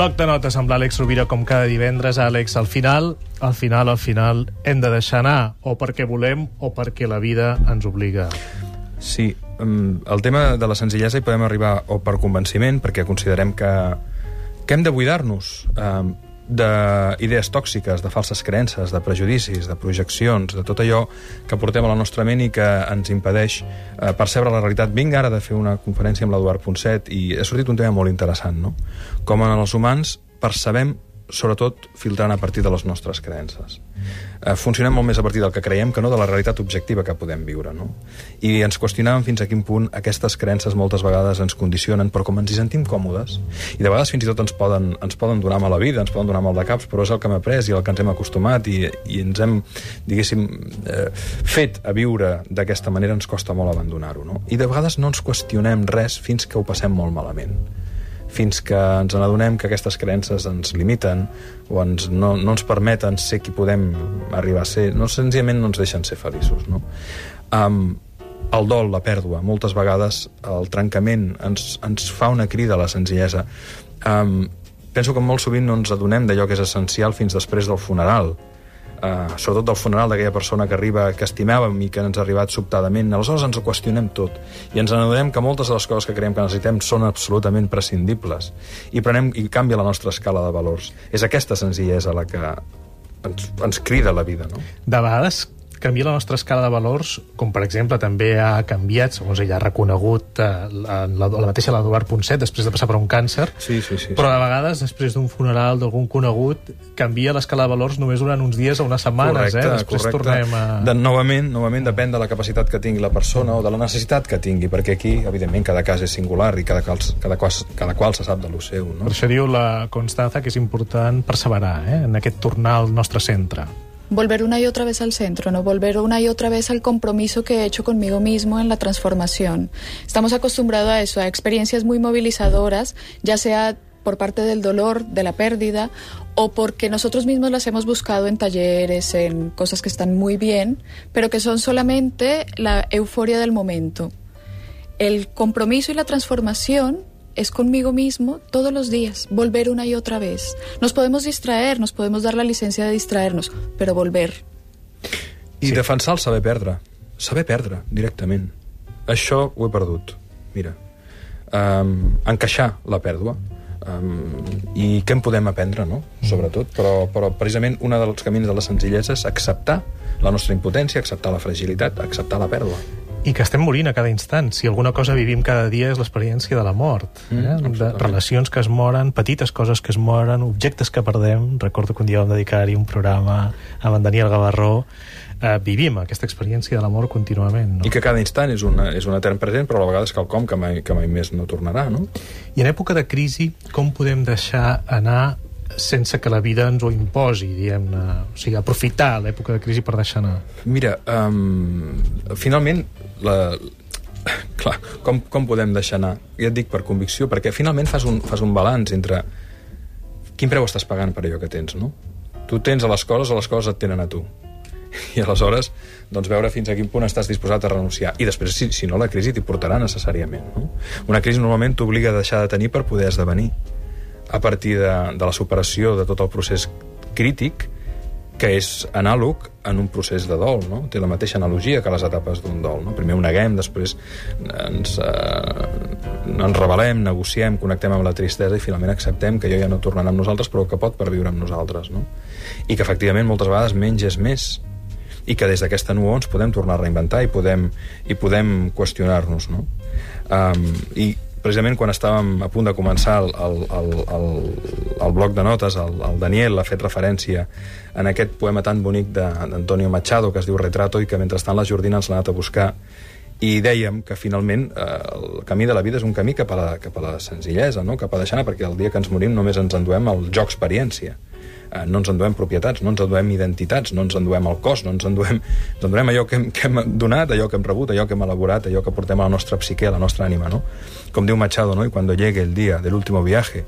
Bloc de notes amb l'Àlex Rovira com cada divendres. Àlex, al final, al final, al final, hem de deixar anar, o perquè volem o perquè la vida ens obliga. Sí, mm, el tema de la senzillesa hi podem arribar o per convenciment, perquè considerem que, que hem de buidar-nos eh, d'idees tòxiques, de falses creences, de prejudicis, de projeccions, de tot allò que portem a la nostra ment i que ens impedeix eh, percebre la realitat. Vinc ara de fer una conferència amb l'Eduard Ponset i ha sortit un tema molt interessant, no? Com en els humans percebem sobretot filtrant a partir de les nostres creences. Eh, funcionem molt més a partir del que creiem que no de la realitat objectiva que podem viure. No? I ens qüestionàvem fins a quin punt aquestes creences moltes vegades ens condicionen, però com ens hi sentim còmodes, i de vegades fins i tot ens poden, ens poden donar mala vida, ens poden donar mal de caps, però és el que hem après i el que ens hem acostumat i, i ens hem, diguéssim, eh, fet a viure d'aquesta manera, ens costa molt abandonar-ho. No? I de vegades no ens qüestionem res fins que ho passem molt malament fins que ens n'adonem que aquestes creences ens limiten o ens, no, no ens permeten ser qui podem arribar a ser, no senzillament no ens deixen ser feliços. No? Um, el dol, la pèrdua, moltes vegades el trencament ens, ens fa una crida a la senzillesa. Um, penso que molt sovint no ens adonem d'allò que és essencial fins després del funeral eh, sobretot del funeral d'aquella persona que arriba, que estimàvem i que ens ha arribat sobtadament. Aleshores ens ho qüestionem tot i ens adonem que moltes de les coses que creiem que necessitem són absolutament prescindibles i prenem i canvia la nostra escala de valors. És aquesta senzillesa la que ens, ens crida la vida, no? De vegades canvia la nostra escala de valors, com per exemple també ha canviat, segons ella ha reconegut eh, la, la, la mateixa l'Eduard Ponset després de passar per un càncer, sí, sí, sí, però de vegades després d'un funeral d'algun conegut canvia l'escala de valors només durant uns dies o unes setmanes, correcte, eh? després correcte. tornem a... De, novament, novament depèn de la capacitat que tingui la persona o de la necessitat que tingui, perquè aquí, evidentment, cada cas és singular i cada qual, cada qual, cada qual se sap de lo seu. No? Per això diu la Constanza que és important perseverar eh? en aquest tornar al nostre centre volver una y otra vez al centro, no volver una y otra vez al compromiso que he hecho conmigo mismo en la transformación. Estamos acostumbrados a eso, a experiencias muy movilizadoras, ya sea por parte del dolor, de la pérdida, o porque nosotros mismos las hemos buscado en talleres, en cosas que están muy bien, pero que son solamente la euforia del momento. El compromiso y la transformación es conmigo mismo todos los días, volver una y otra vez. Nos podemos distraer, nos podemos dar la licencia de distraernos, però volver. I sí. defensar el saber perdre. Saber perdre, directament. Això ho he perdut. Mira, um, encaixar la pèrdua. Um, I què en podem aprendre, no? Sobretot. Però, però precisament un dels camins de la senzillesa és acceptar la nostra impotència, acceptar la fragilitat, acceptar la pèrdua i que estem morint a cada instant. Si alguna cosa vivim cada dia és l'experiència de la mort. Mm, eh? de relacions que es moren, petites coses que es moren, objectes que perdem. Recordo que un dia vam dedicar-hi un programa amb en Daniel Gavarró. Eh, vivim aquesta experiència de l'amor contínuament. No? I que cada instant és, una, és un etern present, però a la vegada és quelcom que mai, que mai més no tornarà, no? I en època de crisi, com podem deixar anar sense que la vida ens ho imposi, diguem-ne. O sigui, aprofitar l'època de crisi per deixar anar. Mira, um, finalment, la, clar, com, com podem deixar anar? Ja et dic per convicció, perquè finalment fas un, fas un balanç entre quin preu estàs pagant per allò que tens, no? Tu tens a les coses o les coses et tenen a tu. I aleshores, doncs, veure fins a quin punt estàs disposat a renunciar. I després, si, si no, la crisi t'hi portarà necessàriament. No? Una crisi normalment t'obliga a deixar de tenir per poder esdevenir a partir de, de la superació de tot el procés crític que és anàleg en un procés de dol, no? Té la mateixa analogia que les etapes d'un dol, no? Primer ho neguem, després ens, eh, ens rebel·lem, negociem, connectem amb la tristesa i finalment acceptem que jo ja no tornarà amb nosaltres però que pot perviure amb nosaltres, no? I que efectivament moltes vegades menys és més i que des d'aquesta nuó ens podem tornar a reinventar i podem, i podem qüestionar-nos, no? Um, I precisament quan estàvem a punt de començar el, el, el, el, el bloc de notes, el, el Daniel ha fet referència en aquest poema tan bonic d'Antonio Machado que es diu Retrato i que mentrestant la Jordina ens l'ha anat a buscar i dèiem que finalment eh, el camí de la vida és un camí cap a la, cap a la senzillesa, no? cap a deixar perquè el dia que ens morim només ens enduem el joc experiència eh, no ens enduem propietats, no ens enduem identitats, no ens enduem el cos, no ens enduem, ens enduem allò que hem, que hem donat, allò que hem rebut, allò que hem elaborat, allò que portem a la nostra psique, a la nostra ànima, ¿no? Com diu Machado, ¿no? Y cuando llegue el día del último viaje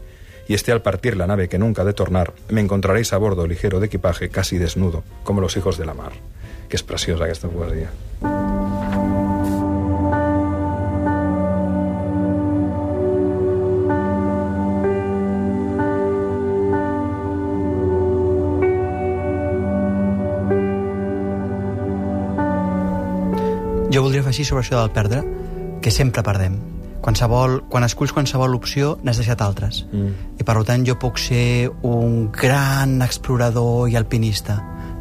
y esté al partir la nave que nunca ha de tornar, me encontraréis a bordo ligero de equipaje, casi desnudo, como los hijos de la mar. Que és preciosa aquesta poesia. Jo voldria afegir sobre això del perdre, que sempre perdem. Qualsevol, quan esculls qualsevol opció, n'has deixat altres. Mm. I per tant jo puc ser un gran explorador i alpinista,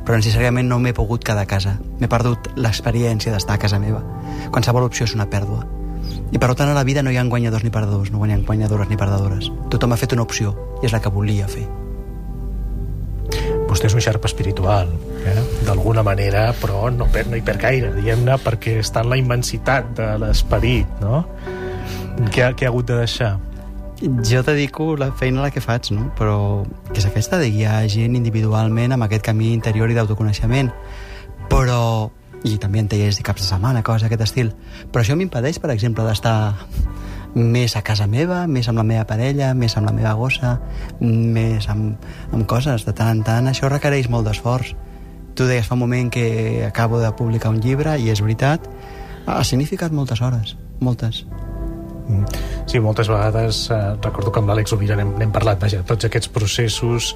però necessàriament no m'he pogut quedar a casa. M'he perdut l'experiència d'estar a casa meva. Qualsevol opció és una pèrdua. I per tant a la vida no hi ha guanyadors ni perdedors, no hi ha guanyadores ni perdedores. Tothom ha fet una opció i és la que volia fer. Vostè és un xarp espiritual, eh? d'alguna manera, però no, per, no hi perd gaire, diguem-ne, perquè està en la immensitat de l'esperit, no? Què, què ha hagut de deixar? Jo dedico la feina a la que faig, no? però que és aquesta de guiar gent individualment amb aquest camí interior i d'autoconeixement. Però, i també en tallers de caps de setmana, coses d'aquest estil. Però això m'impedeix, per exemple, d'estar més a casa meva, més amb la meva parella, més amb la meva gossa, més amb, amb coses. De tant en tant, això requereix molt d'esforç. Tu deies fa un moment que acabo de publicar un llibre, i és veritat, ha significat moltes hores, moltes. Mm. Sí, moltes vegades eh, recordo que amb l'Àlex Ovira n'hem parlat, vaja, tots aquests processos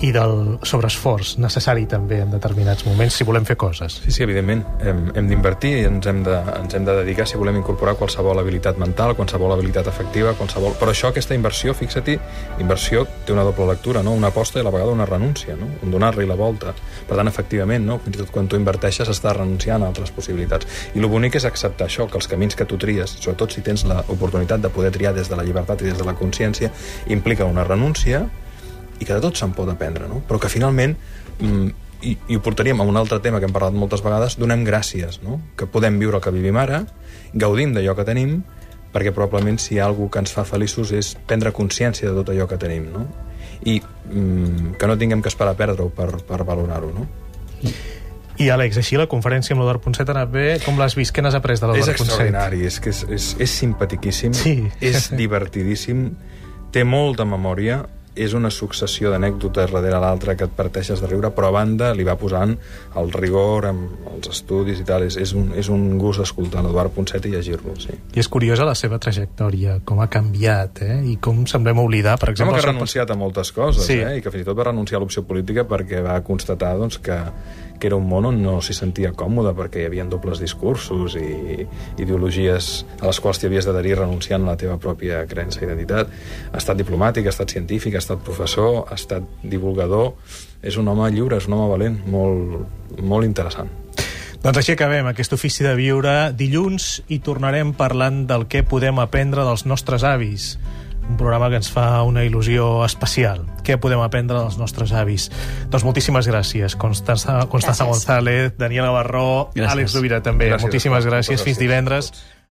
i del sobreesforç necessari també en determinats moments si volem fer coses. Sí, sí, evidentment. Hem, hem d'invertir i ens hem, de, ens hem de dedicar si volem incorporar qualsevol habilitat mental, qualsevol habilitat afectiva, qualsevol... Però això, aquesta inversió, fixa-t'hi, inversió té una doble lectura, no? Una aposta i a la vegada una renúncia, no? Un donar-li la volta. Per tant, efectivament, no? Fins i tot quan tu inverteixes estàs renunciant a altres possibilitats. I el bonic és acceptar això, que els camins que tu tries, sobretot si tens l'oportunitat de poder triar des de la llibertat i des de la consciència, implica una renúncia i que de tot se'n pot aprendre, no? però que finalment mm, i, i ho portaríem a un altre tema que hem parlat moltes vegades, donem gràcies, no? que podem viure el que vivim ara, gaudim d'allò que tenim, perquè probablement si hi ha alguna que ens fa feliços és prendre consciència de tot allò que tenim, no? I mm, que no tinguem que esperar a perdre-ho per, per valorar-ho, no? I Àlex, així la conferència amb l'Eduard Ponset ha anat bé? Com l'has vist? Què n'has après de És l'Eduard Ponset? extraordinari, és que és, és, és simpatiquíssim, Sí. és divertidíssim, té molta memòria, és una successió d'anècdotes darrere l'altra que et parteixes de riure, però a banda li va posant el rigor amb els estudis i tal. És, és, un, és un gust escoltar l'Eduard Ponset i llegir-lo, sí. I és curiosa la seva trajectòria, com ha canviat, eh? I com semblem oblidar, per Sembla exemple... que ha renunciat a moltes coses, Sí. eh? i que fins i tot va renunciar a l'opció política perquè va constatar doncs, que, que era un món on no s'hi sentia còmode perquè hi havia dobles discursos i ideologies a les quals t'hi havies d'adherir renunciant a la teva pròpia creença i identitat. Ha estat diplomàtic, ha estat científic, ha estat professor, ha estat divulgador... És un home lliure, és un home valent, molt, molt interessant. Doncs així acabem aquest ofici de viure. Dilluns i tornarem parlant del que podem aprendre dels nostres avis. Un programa que ens fa una il·lusió especial. Què podem aprendre dels nostres avis? Doncs moltíssimes gràcies. Constança, Constança Gràcies. González, Daniela Barró, Gràcies. Àlex Rovira també. Gràcies moltíssimes gràcies. Fins gràcies a divendres. tots.